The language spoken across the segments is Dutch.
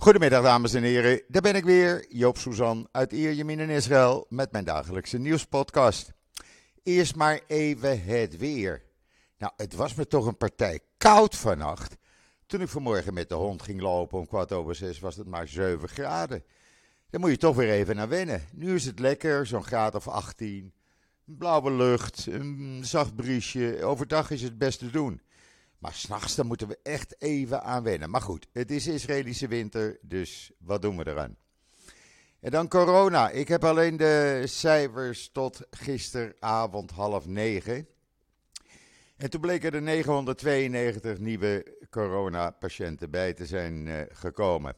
Goedemiddag dames en heren, daar ben ik weer, Joop Suzan uit Ierjemien in Israël met mijn dagelijkse nieuwspodcast. Eerst maar even het weer. Nou, het was me toch een partij koud vannacht. Toen ik vanmorgen met de hond ging lopen om kwart over zes was het maar 7 graden. Daar moet je toch weer even naar wennen. Nu is het lekker, zo'n graad of 18. Blauwe lucht, een zacht briesje. Overdag is het best te doen. Maar s'nachts moeten we echt even aan wennen. Maar goed, het is Israëlische winter, dus wat doen we eraan? En dan corona. Ik heb alleen de cijfers tot gisteravond half negen. En toen bleken er 992 nieuwe coronapatiënten bij te zijn uh, gekomen.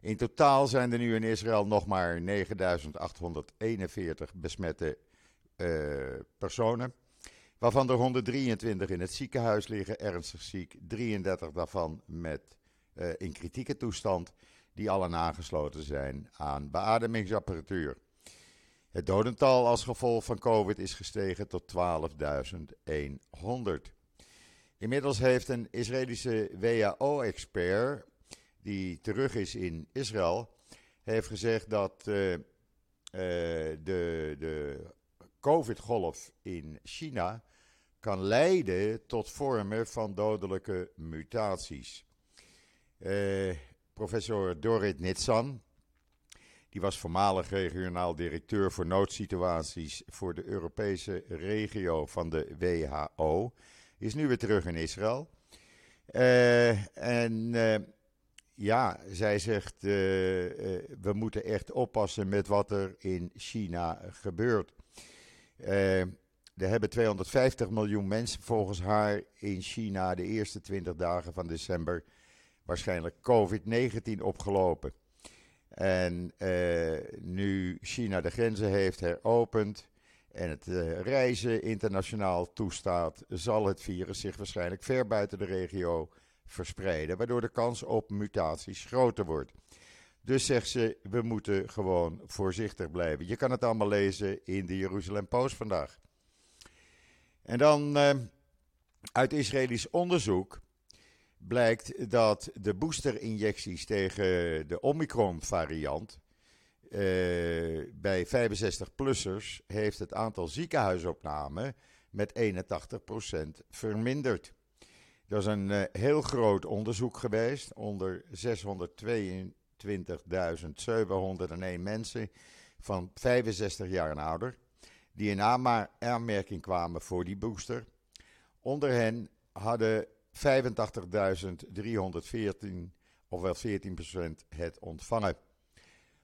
In totaal zijn er nu in Israël nog maar 9841 besmette uh, personen. Waarvan er 123 in het ziekenhuis liggen, ernstig ziek. 33 daarvan met, uh, in kritieke toestand, die allen aangesloten zijn aan beademingsapparatuur. Het dodental als gevolg van COVID is gestegen tot 12.100. Inmiddels heeft een Israëlische WHO-expert, die terug is in Israël, heeft gezegd dat uh, uh, de, de COVID-golf in China kan leiden tot vormen van dodelijke mutaties. Uh, professor Dorit Nitsan, die was voormalig regionaal directeur voor noodsituaties voor de Europese regio van de WHO, is nu weer terug in Israël. Uh, en uh, ja, zij zegt, we moeten echt oppassen met wat er in China gebeurt. Er hebben 250 miljoen mensen volgens haar in China de eerste 20 dagen van december waarschijnlijk COVID-19 opgelopen. En uh, nu China de grenzen heeft heropend en het uh, reizen internationaal toestaat, zal het virus zich waarschijnlijk ver buiten de regio verspreiden, waardoor de kans op mutaties groter wordt. Dus zegt ze, we moeten gewoon voorzichtig blijven. Je kan het allemaal lezen in de Jeruzalem Post vandaag. En dan uh, uit Israëlisch onderzoek blijkt dat de boosterinjecties tegen de Omicron-variant uh, bij 65-plussers heeft het aantal ziekenhuisopnamen met 81% verminderd. Dat is een uh, heel groot onderzoek geweest onder 622.701 mensen van 65 jaar en ouder die in aanmerking kwamen voor die booster. Onder hen hadden 85.314, ofwel 14% het ontvangen.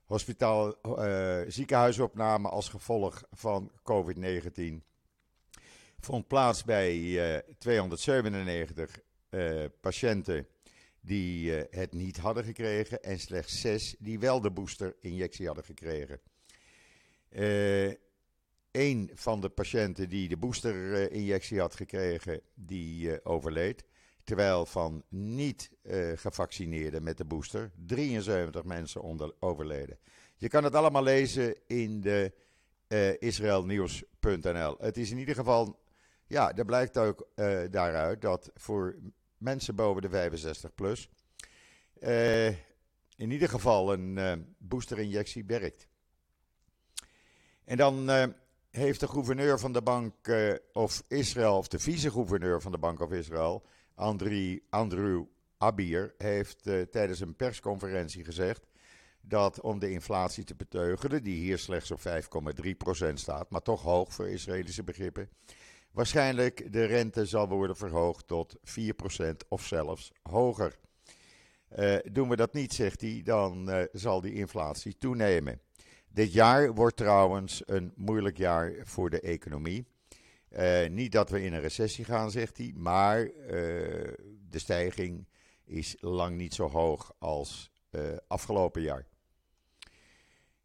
Hospitaal, uh, ziekenhuisopname als gevolg van COVID-19 vond plaats bij uh, 297 uh, patiënten die het niet hadden gekregen en slechts 6 die wel de boosterinjectie hadden gekregen. Een van de patiënten die de boosterinjectie had gekregen, die uh, overleed. Terwijl van niet uh, gevaccineerden met de booster 73 mensen onder, overleden. Je kan het allemaal lezen in de uh, israelnieuws.nl. Het is in ieder geval, ja, er blijkt ook daaruit dat voor mensen boven de 65 plus in ieder geval een boosterinjectie werkt. En dan heeft de gouverneur van de Bank uh, of Israël, of de vice-gouverneur van de Bank of Israël, Andri, Andrew Abir, heeft uh, tijdens een persconferentie gezegd dat om de inflatie te beteugelen, die hier slechts op 5,3% staat, maar toch hoog voor Israëlische begrippen, waarschijnlijk de rente zal worden verhoogd tot 4% of zelfs hoger. Uh, doen we dat niet, zegt hij, dan zal die inflatie toenemen. Dit jaar wordt trouwens een moeilijk jaar voor de economie. Uh, niet dat we in een recessie gaan, zegt hij, maar uh, de stijging is lang niet zo hoog als uh, afgelopen jaar.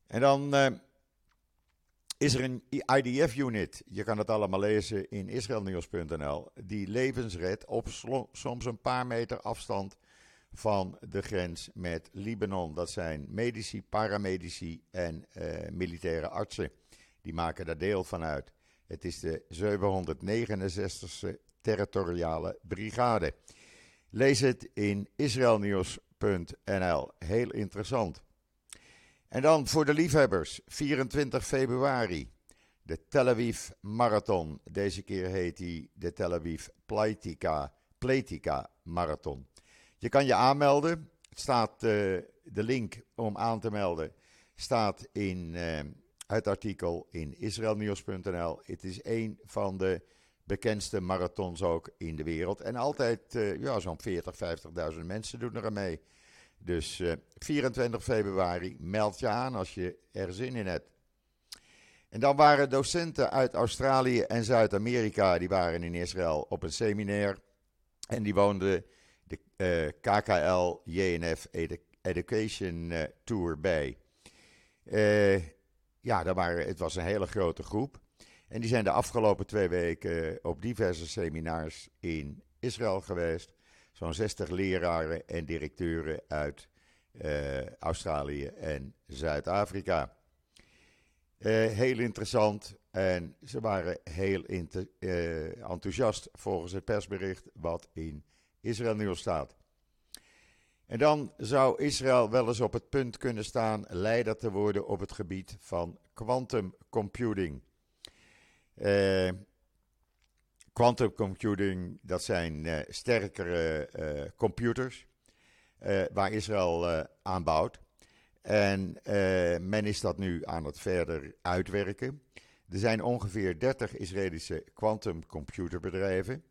En dan is er een IDF-unit, je kan het allemaal lezen in israelnieuws.nl, die levens redt op soms een paar meter afstand van de grens met Libanon. Dat zijn medici, paramedici en uh, militaire artsen. Die maken daar deel van uit. Het is de 769e territoriale brigade. Lees het in israelnieuws.nl. Heel interessant. En dan voor de liefhebbers, 24 februari, de Tel Aviv Marathon. Deze keer heet hij de Tel Aviv Pleitica Marathon. Je kan je aanmelden. Het staat, uh, de link om aan te melden staat in uh, het artikel in israelnieuws.nl. Het is een van de bekendste marathons ook in de wereld. En altijd uh, ja, zo'n 40, 50.000 mensen doen er aan mee. Dus 24 februari, meld je aan als je er zin in hebt. En dan waren docenten uit Australië en Zuid-Amerika, die waren in Israël op een seminair. En die woonden de uh, KKL JNF Education uh, Tour bij. Uh, ja, daar waren, het was een hele grote groep. En die zijn de afgelopen twee weken op diverse seminars in Israël geweest. Zo'n 60 leraren en directeuren uit Australië en Zuid-Afrika. heel interessant. En ze waren heel enthousiast volgens het persbericht wat in Israël nieuws staat. En dan zou Israël wel eens op het punt kunnen staan leider te worden op het gebied van quantum computing. Uh, quantum computing, dat zijn uh, sterkere uh, computers waar Israël aan bouwt. En men is dat nu aan het verder uitwerken. Er zijn ongeveer 30 Israëlische quantumcomputerbedrijven.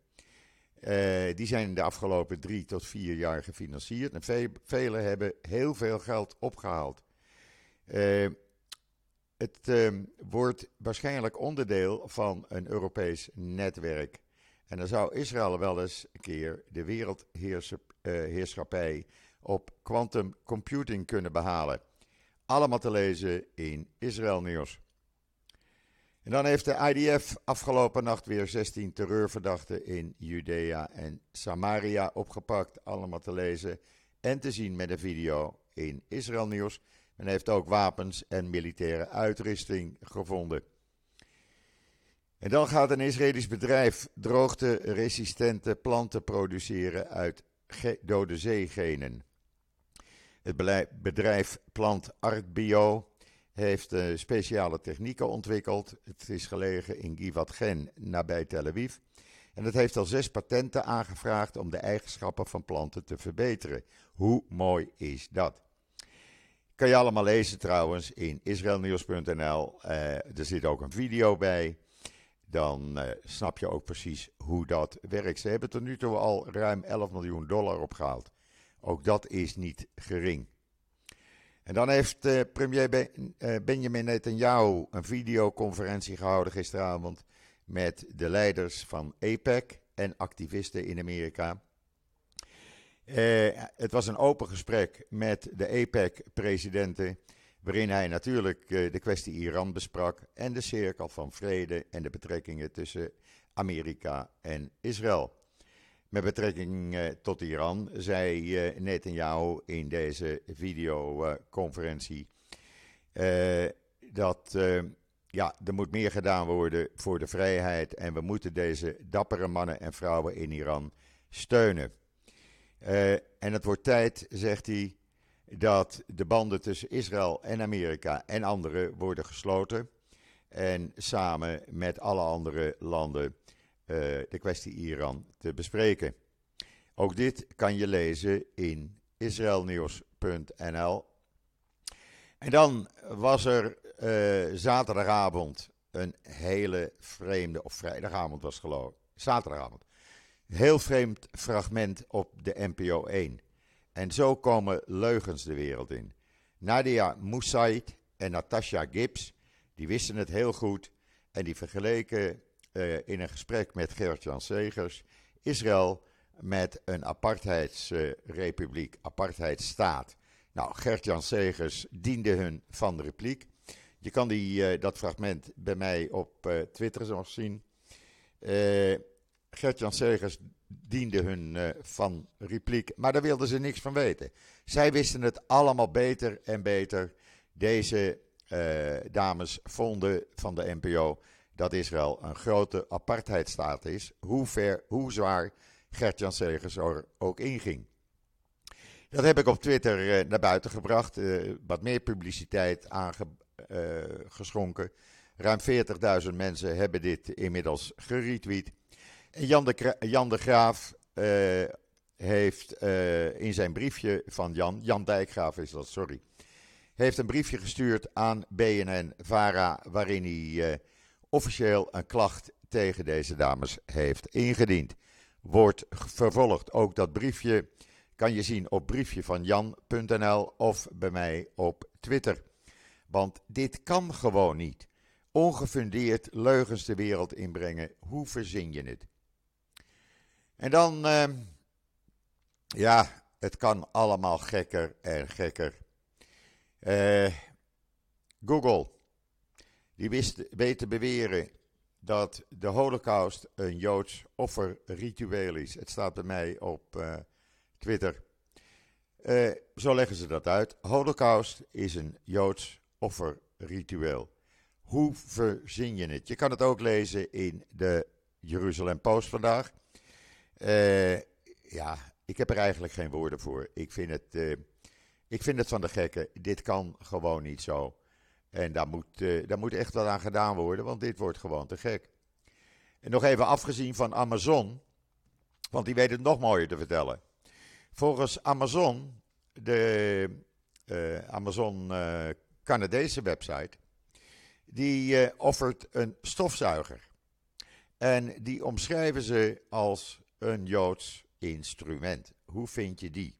Uh, die zijn de afgelopen drie tot vier jaar gefinancierd. En ve vele hebben heel veel geld opgehaald. Uh, het uh, wordt waarschijnlijk onderdeel van een Europees netwerk. En dan zou Israël wel eens een keer de wereldheerschappij op quantum computing kunnen behalen. Allemaal te lezen in Israël Nieuws. En dan heeft de IDF afgelopen nacht weer 16 terreurverdachten in Judea en Samaria opgepakt. Allemaal te lezen en te zien met een video in Israël Nieuws. Men heeft ook wapens en militaire uitrusting gevonden. En dan gaat een Israëlisch bedrijf droogte-resistente planten produceren uit dode zeegenen. Het bedrijf plant ArtBio heeft uh, speciale technieken ontwikkeld. Het is gelegen in Givat Gen, nabij Tel Aviv. En het heeft al zes patenten aangevraagd om de eigenschappen van planten te verbeteren. Hoe mooi is dat? Kan je allemaal lezen trouwens in israelnieuws.nl. Eh, er zit ook een video bij. Dan uh, snap je ook precies hoe dat werkt. Ze hebben tot nu toe al ruim 11 miljoen dollar opgehaald. Ook dat is niet gering. En dan heeft uh, premier uh, Benjamin Netanyahu een videoconferentie gehouden gisteravond met de leiders van APEC en activisten in Amerika. Uh, het was een open gesprek met de APEC-presidenten, waarin hij natuurlijk de kwestie Iran besprak en de cirkel van vrede en de betrekkingen tussen Amerika en Israël. Met betrekking uh, tot Iran zei uh, Netanyahu in deze videoconferentie uh, dat ja, er moet meer gedaan worden voor de vrijheid en we moeten deze dappere mannen en vrouwen in Iran steunen. en het wordt tijd, zegt hij, dat de banden tussen Israël en Amerika en anderen worden gesloten en samen met alle andere landen uh, de kwestie Iran te bespreken. Ook dit kan je lezen in israelnieuws.nl. En dan was er uh, zaterdagavond een hele vreemde, of vrijdagavond was het geloof zaterdagavond. Heel vreemd fragment op de NPO 1. En zo komen leugens de wereld in. Nadia Moussaid en Natasha Gibbs, die wisten het heel goed en die vergeleken in een gesprek met Gert-Jan Segers Israël met een apartheidsrepubliek, apartheidsstaat. Nou, Gert-Jan Segers diende hun van de repliek. Je kan die, uh, dat fragment bij mij op uh, Twitter nog zien. Gert-Jan Segers diende hun van repliek, maar daar wilden ze niks van weten. Zij wisten het allemaal beter en beter. Deze dames vonden van de NPO dat Israël een grote apartheidstaat is, hoe, ver, hoe zwaar Gert-Jan Segers er ook inging. Dat heb ik op Twitter uh, naar buiten gebracht. Uh, wat meer publiciteit aangeschonken. Ruim 40.000 mensen hebben dit inmiddels geretweet. Jan de, Jan de Graaf heeft in zijn briefje van Jan, Jan Dijkgraaf is dat, sorry, heeft een briefje gestuurd aan BNN-VARA waarin hij officieel een klacht tegen deze dames heeft ingediend. Wordt vervolgd. Ook dat briefje kan je zien op briefje van jan.nl of bij mij op Twitter. Want dit kan gewoon niet. Ongefundeerd leugens de wereld inbrengen. Hoe verzin je het? En dan, uh, ja, het kan allemaal gekker en gekker. Uh, Google, die wist, weet te beweren dat de Holocaust een Joods offerritueel is. Het staat bij mij op uh, Twitter. Uh, zo leggen ze dat uit. Holocaust is een Joods offerritueel. Hoe verzin je het? Je kan het ook lezen in de Jeruzalem Post vandaag. Uh, ja, ik heb er eigenlijk geen woorden voor. Ik vind het, ik vind het van de gekken. Dit kan gewoon niet zo. En daar moet, uh, daar moet echt wat aan gedaan worden, want dit wordt gewoon te gek. En nog even afgezien van Amazon, want die weet het nog mooier te vertellen. Volgens Amazon, de uh, Amazon uh, Canadese website, die offert een stofzuiger. En die omschrijven ze als een Joods instrument. Hoe vind je die?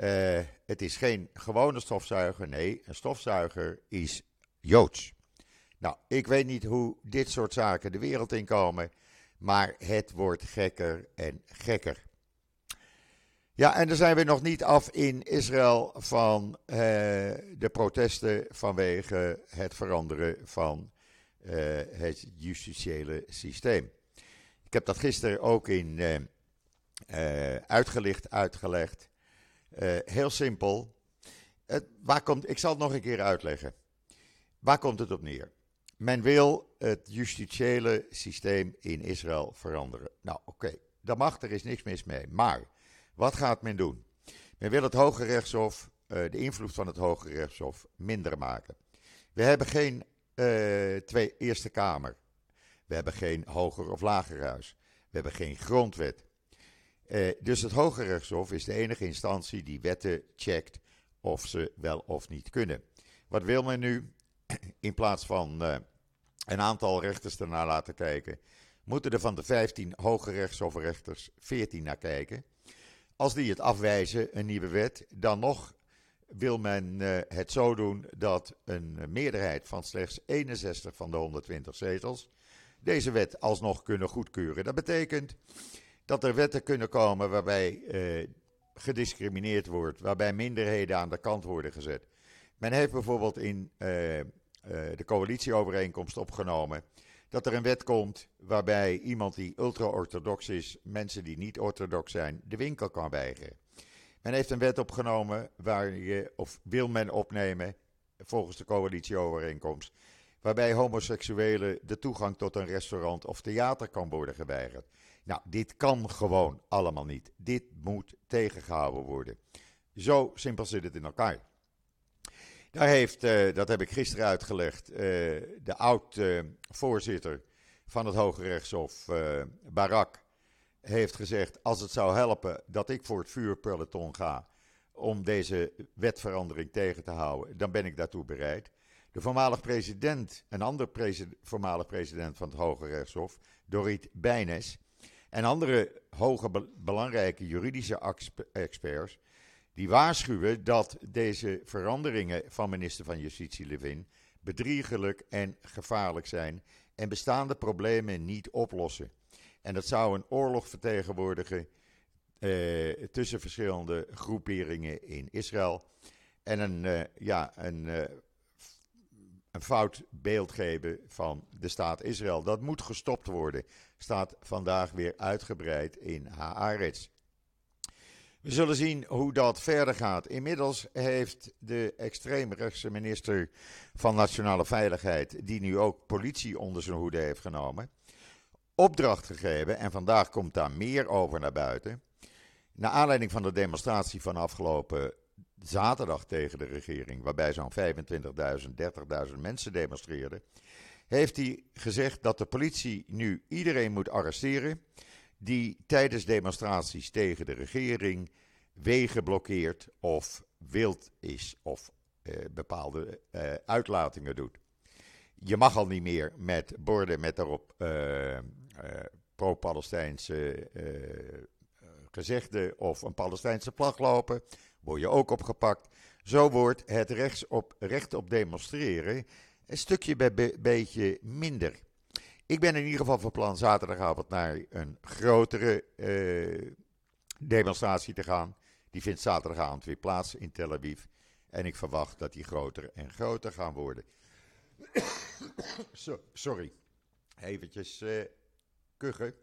Uh, het is geen gewone stofzuiger, nee, een stofzuiger is Joods. Nou, ik weet niet hoe dit soort zaken de wereld inkomen, maar het wordt gekker en gekker. Ja, en dan zijn we nog niet af in Israël van uh, de protesten vanwege het veranderen van uh, het justitiële systeem. Ik heb dat gisteren ook in uitgelicht, uitgelegd. Uh, heel simpel. Waar komt, ik zal het nog een keer uitleggen. Waar komt het op neer? Men wil het justitiële systeem in Israël veranderen. Nou, oké, okay, dat mag, er is niks mis mee. Maar wat gaat men doen? Men wil het Hoge Rechtshof, uh, de invloed van het Hoge Rechtshof, minder maken. We hebben geen uh, twee, Eerste Kamer. We hebben geen Hoger of Lager Huis. We hebben geen grondwet. Uh, dus het Hoge Rechtshof is de enige instantie die wetten checkt of ze wel of niet kunnen. Wat wil men nu? In plaats van uh, een aantal rechters ernaar laten kijken, moeten er van de 15 Hoge Rechtshofrechters 14 naar kijken. Als die het afwijzen, een nieuwe wet, dan nog wil men uh, het zo doen dat een meerderheid van slechts 61 van de 120 zetels deze wet alsnog kunnen goedkeuren. Dat betekent dat er wetten kunnen komen waarbij eh, gediscrimineerd wordt, waarbij minderheden aan de kant worden gezet. Men heeft bijvoorbeeld in eh, eh, de coalitieovereenkomst opgenomen dat er een wet komt waarbij iemand die ultra-orthodox is, mensen die niet orthodox zijn, de winkel kan weigeren. Men heeft een wet opgenomen waar je, of wil men opnemen, volgens de coalitieovereenkomst, waarbij homoseksuelen de toegang tot een restaurant of theater kan worden geweigerd. Nou, dit kan gewoon allemaal niet. Dit moet tegengehouden worden. Zo simpel zit het in elkaar. Daar heeft, uh, dat heb ik gisteren uitgelegd, uh, de oud-voorzitter van het Hoge Rechtshof, uh, Barak, heeft gezegd: als het zou helpen dat ik voor het vuurpeloton ga om deze wetverandering tegen te houden, dan ben ik daartoe bereid. De voormalig president, een ander voormalig president van het Hoge Rechtshof, Dorit Bijnes, en andere hoge belangrijke juridische experts, die waarschuwen dat deze veranderingen van minister van Justitie Levin bedriegelijk en gevaarlijk zijn en bestaande problemen niet oplossen. En dat zou een oorlog vertegenwoordigen eh, tussen verschillende groeperingen in Israël. En een, uh, ja, een, uh, een fout beeld geven van de staat Israël. Dat moet gestopt worden staat vandaag weer uitgebreid in Haaretz. We zullen zien hoe dat verder gaat. Inmiddels heeft de extreemrechtse minister van Nationale Veiligheid, die nu ook politie onder zijn hoede heeft genomen, opdracht gegeven, en vandaag komt daar meer over naar buiten, Naar aanleiding van de demonstratie van afgelopen zaterdag tegen de regering, waarbij zo'n 25.000, 30.000 mensen demonstreerden, heeft hij gezegd dat de politie nu iedereen moet arresteren die tijdens demonstraties tegen de regering wegen blokkeert of wild is of eh, bepaalde eh, uitlatingen doet. Je mag al niet meer met borden met daarop uh, pro-Palestijnse gezegden of een Palestijnse vlag lopen. Word je ook opgepakt. Zo wordt het rechts op, recht op demonstreren een stukje bij beetje minder. Ik ben in ieder geval van plan zaterdagavond naar een grotere demonstratie te gaan. Die vindt zaterdagavond weer plaats in Tel Aviv. En ik verwacht dat die groter en groter gaan worden. sorry. Eventjes uh, kuchen.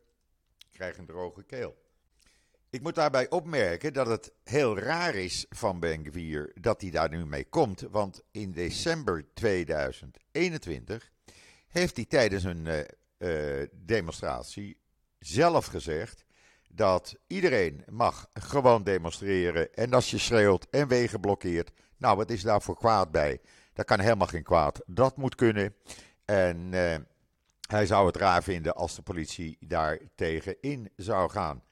Ik krijg een droge keel. Ik moet daarbij opmerken dat het heel raar is van Ben dat hij daar nu mee komt. Want in december 2021 heeft hij tijdens een uh, uh, demonstratie zelf gezegd dat iedereen mag gewoon demonstreren. En als je schreeuwt en wegen blokkeert, nou wat is daar voor kwaad bij? Daar kan helemaal geen kwaad. Dat moet kunnen. En uh, hij zou het raar vinden als de politie daar tegenin zou gaan.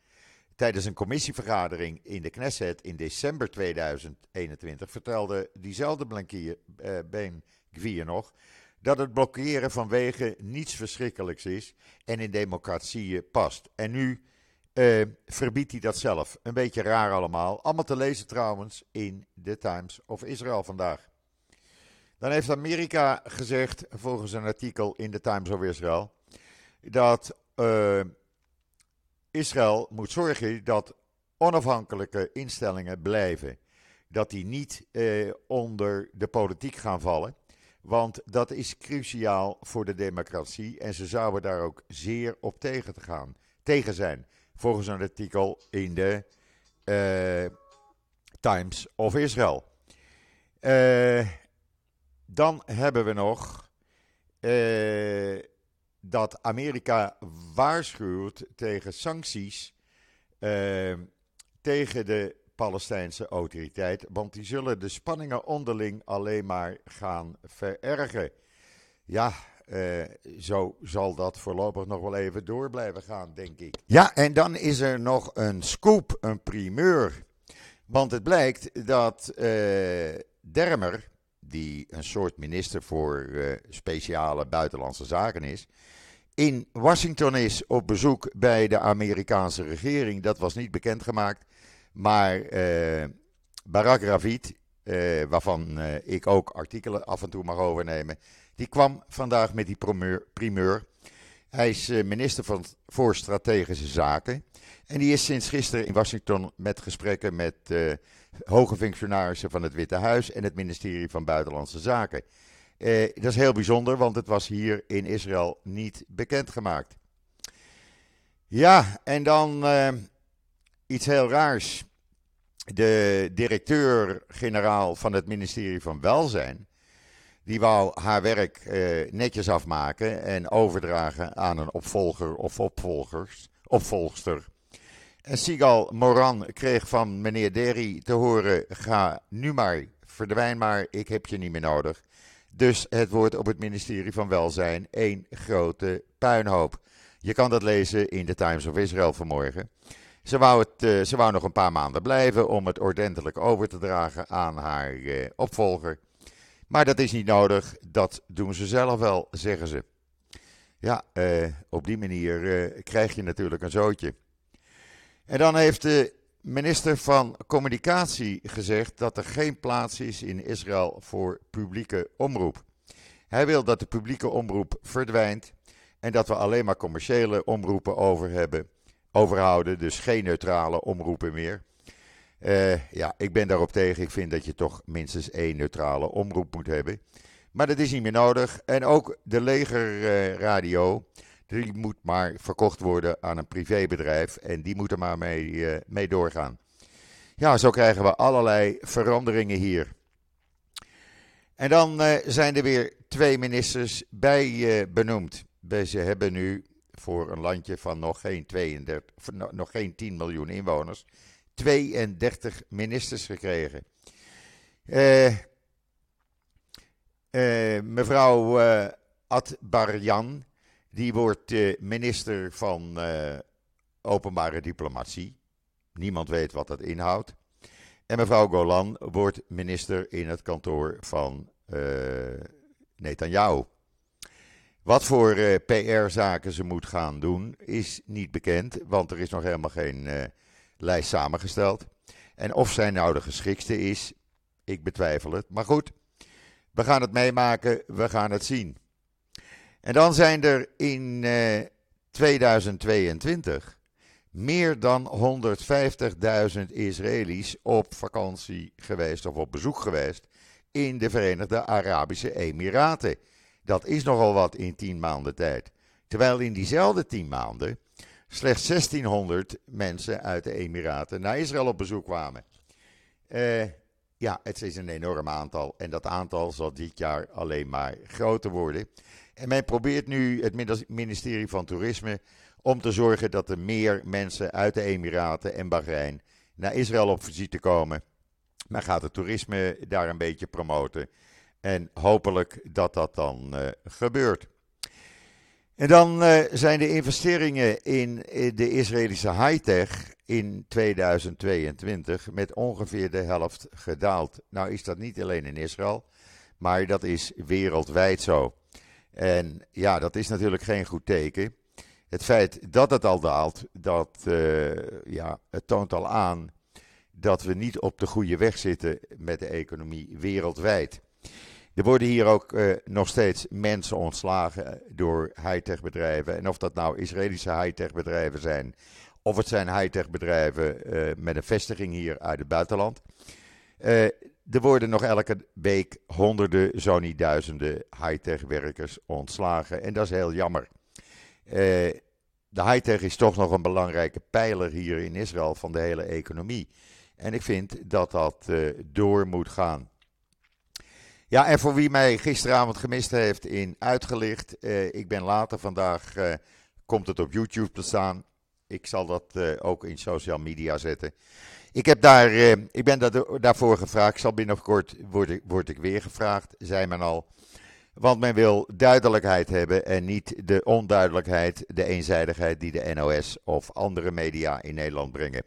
Tijdens een commissievergadering in de Knesset in december 2021 vertelde diezelfde Blankier, uh, Ben Gvier nog dat het blokkeren van wegen niets verschrikkelijks is en in democratieën past. En nu uh, verbiedt hij dat zelf. Een beetje raar allemaal. Allemaal te lezen trouwens in The Times of Israel vandaag. Dan heeft Amerika gezegd, volgens een artikel in The Times of Israel, dat uh, Israël moet zorgen dat onafhankelijke instellingen blijven. Dat die niet uh, onder de politiek gaan vallen. Want dat is cruciaal voor de democratie en ze zouden daar ook zeer op tegen, te gaan, tegen zijn volgens een artikel in de uh, Times of Israel. Uh, dan hebben we nog uh, dat Amerika waarschuwt tegen sancties tegen de Palestijnse autoriteit, want die zullen de spanningen onderling alleen maar gaan verergen. Ja, uh, zo zal dat voorlopig nog wel even door blijven gaan, denk ik. Ja, en dan is er nog een scoop, een primeur. Want het blijkt dat uh, Dermer, die een soort minister voor uh, speciale buitenlandse zaken is, in Washington is op bezoek bij de Amerikaanse regering. Dat was niet bekendgemaakt. Maar Barack Ravid, waarvan ik ook artikelen af en toe mag overnemen, die kwam vandaag met die primeur. Hij is eh, minister van, voor strategische zaken. En die is sinds gisteren in Washington met gesprekken met uh, hoge functionarissen van het Witte Huis en het ministerie van Buitenlandse Zaken. Uh, dat is heel bijzonder, want het was hier in Israël niet bekendgemaakt. Ja, en dan uh, iets heel raars. De directeur-generaal van het ministerie van Welzijn die wou haar werk eh, netjes afmaken en overdragen aan een opvolger of opvolgers, opvolgster. En Sigal Moran kreeg van meneer Derry te horen: ga nu maar, verdwijn maar, ik heb je niet meer nodig. Dus het wordt op het ministerie van Welzijn één grote puinhoop. Je kan dat lezen in de Times of Israel vanmorgen. Ze wou, het, uh, ze wou nog een paar maanden blijven om het ordentelijk over te dragen aan haar uh, opvolger. Maar dat is niet nodig, dat doen ze zelf wel, zeggen ze. Ja, eh, op die manier eh, krijg je natuurlijk een zootje. En dan heeft de minister van Communicatie gezegd dat er geen plaats is in Israël voor publieke omroep. Hij wil dat de publieke omroep verdwijnt en dat we alleen maar commerciële omroepen over hebben, overhouden, dus geen neutrale omroepen meer. Uh, ja, ik ben daarop tegen. Ik vind dat je toch minstens één neutrale omroep moet hebben. Maar dat is niet meer nodig. En ook de legerradio, die moet maar verkocht worden aan een privébedrijf. En die moet er maar mee, uh, doorgaan. Ja, zo krijgen we allerlei veranderingen hier. En dan eh, zijn er weer twee ministers bij benoemd. Ze hebben nu voor een landje van nog geen, 32, nog geen 10 miljoen inwoners 32 ministers gekregen. Mevrouw Adbarjan, die wordt minister van openbare diplomatie. Niemand weet wat dat inhoudt. En mevrouw Golan wordt minister in het kantoor van Netanyahu. Wat voor uh, eh, PR-zaken ze moet gaan doen, is niet bekend, want er is nog helemaal geen uh, lijst samengesteld. En of zij nou de geschikste is, ik betwijfel het. Maar goed, we gaan het meemaken, we gaan het zien. En dan zijn er in uh, eh, 2022 meer dan 150.000 Israëli's op vakantie geweest of op bezoek geweest in de Verenigde Arabische Emiraten. Dat is nogal wat in 10 maanden tijd. Terwijl in diezelfde 10 maanden slechts 1600 mensen uit de Emiraten naar Israël op bezoek kwamen. Uh, ja, het is een enorm aantal. En dat aantal zal dit jaar alleen maar groter worden. En men probeert nu, het ministerie van Toerisme, om te zorgen dat er meer mensen uit de Emiraten en Bahrein naar Israël op visite komen. Men gaat het toerisme daar een beetje promoten. En hopelijk dat dat dan uh, gebeurt. En dan uh, zijn de investeringen in, de Israëlische high-tech in 2022 met ongeveer de helft gedaald. Nou is dat niet alleen in Israël, maar dat is wereldwijd zo. En ja, dat is natuurlijk geen goed teken. Het feit dat het al daalt, dat, uh, ja, het toont al aan dat we niet op de goede weg zitten met de economie wereldwijd. Er worden hier ook uh, nog steeds mensen ontslagen door high-tech bedrijven. En of dat nou Israëlische high-tech bedrijven zijn, of het zijn high-tech bedrijven met een vestiging hier uit het buitenland. Uh, er worden nog elke week honderden, zo niet duizenden high-tech werkers ontslagen. En dat is heel jammer. de high-tech is toch nog een belangrijke pijler hier in Israël van de hele economie. En ik vind dat dat door moet gaan. Ja, en voor wie mij gisteravond gemist heeft in uitgelicht, uh, ik ben later vandaag, komt het op YouTube te staan. Ik zal dat uh, ook in social media zetten. Ik, heb daar, ik ben daar, daarvoor gevraagd, ik zal binnenkort word ik, word ik weer gevraagd, zei men al. Want men wil duidelijkheid hebben en niet de onduidelijkheid, de eenzijdigheid die de NOS of andere media in Nederland brengen.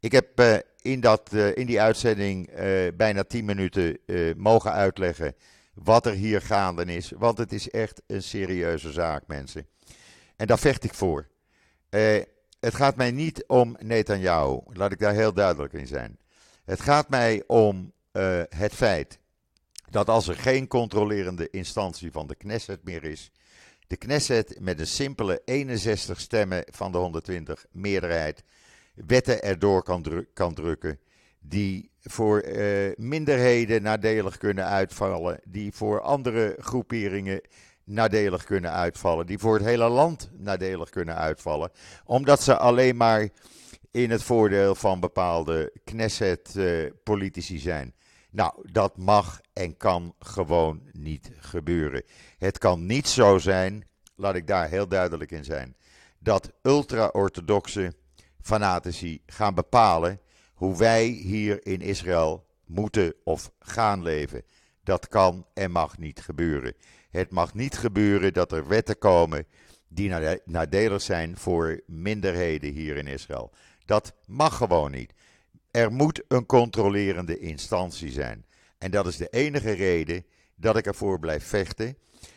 Ik heb uh, in, dat, uh, in die uitzending uh, bijna 10 minuten mogen uitleggen wat er hier gaande is. Want het is echt een serieuze zaak, mensen. En daar vecht ik voor. Het gaat mij niet om Netanyahu. Laat ik daar heel duidelijk in zijn. Het gaat mij om het feit dat als er geen controlerende instantie van de Knesset meer is. De Knesset met een simpele 61 stemmen van de 120 meerderheid wetten erdoor kan, kan drukken. Die voor uh, minderheden nadelig kunnen uitvallen. Die voor andere groeperingen nadelig kunnen uitvallen. Die voor het hele land nadelig kunnen uitvallen. Omdat ze alleen maar in het voordeel van bepaalde Knesset-politici uh, zijn. Nou, dat mag en kan gewoon niet gebeuren. Het kan niet zo zijn, laat ik daar heel duidelijk in zijn, dat ultra-orthodoxe fanatici gaan bepalen hoe wij hier in Israël moeten of gaan leven. Dat kan en mag niet gebeuren. Het mag niet gebeuren dat er wetten komen die nadelig zijn voor minderheden hier in Israël. Dat mag gewoon niet. Er moet een controlerende instantie zijn. En dat is de enige reden dat ik ervoor blijf vechten.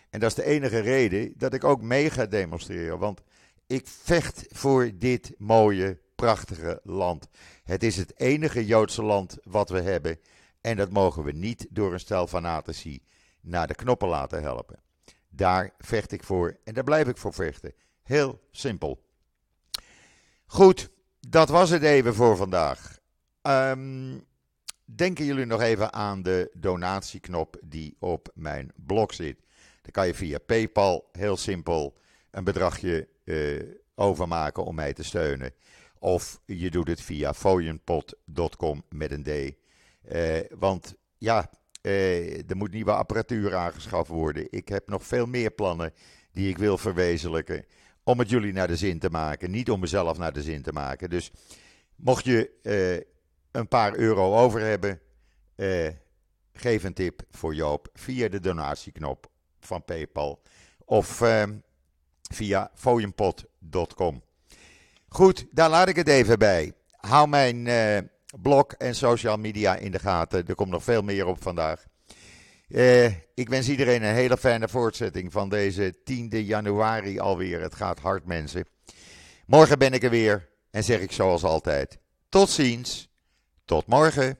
En dat is de enige reden dat ik ook mee ga demonstreren. Want ik vecht voor dit mooie, prachtige land. Het is het enige Joodse land wat we hebben. En dat mogen we niet door een stel fanatici naar de knoppen laten helpen. Daar vecht ik voor en daar blijf ik voor vechten. Heel simpel. Goed, dat was het even voor vandaag. Um, denken jullie nog even aan de donatieknop die op mijn blog zit? Dan kan je via PayPal heel simpel een bedragje uh, overmaken om mij te steunen. Of je doet het via fooienpot.com met een D. Uh, want ja, uh, er moet nieuwe apparatuur aangeschaft worden. Ik heb nog veel meer plannen die ik wil verwezenlijken. Om het jullie naar de zin te maken. Niet om mezelf naar de zin te maken. Dus Mocht je een paar euro over hebben, geef een tip voor Joop via de donatieknop van PayPal of ehm, via fooienpot.com. Goed, daar laat ik het even bij. Hou mijn blog en social media in de gaten. Er komt nog veel meer op vandaag. Uh, ik wens iedereen een hele fijne voortzetting van deze 10 januari alweer. Het gaat hard, mensen. Morgen ben ik er weer en zeg ik zoals altijd: tot ziens, tot morgen.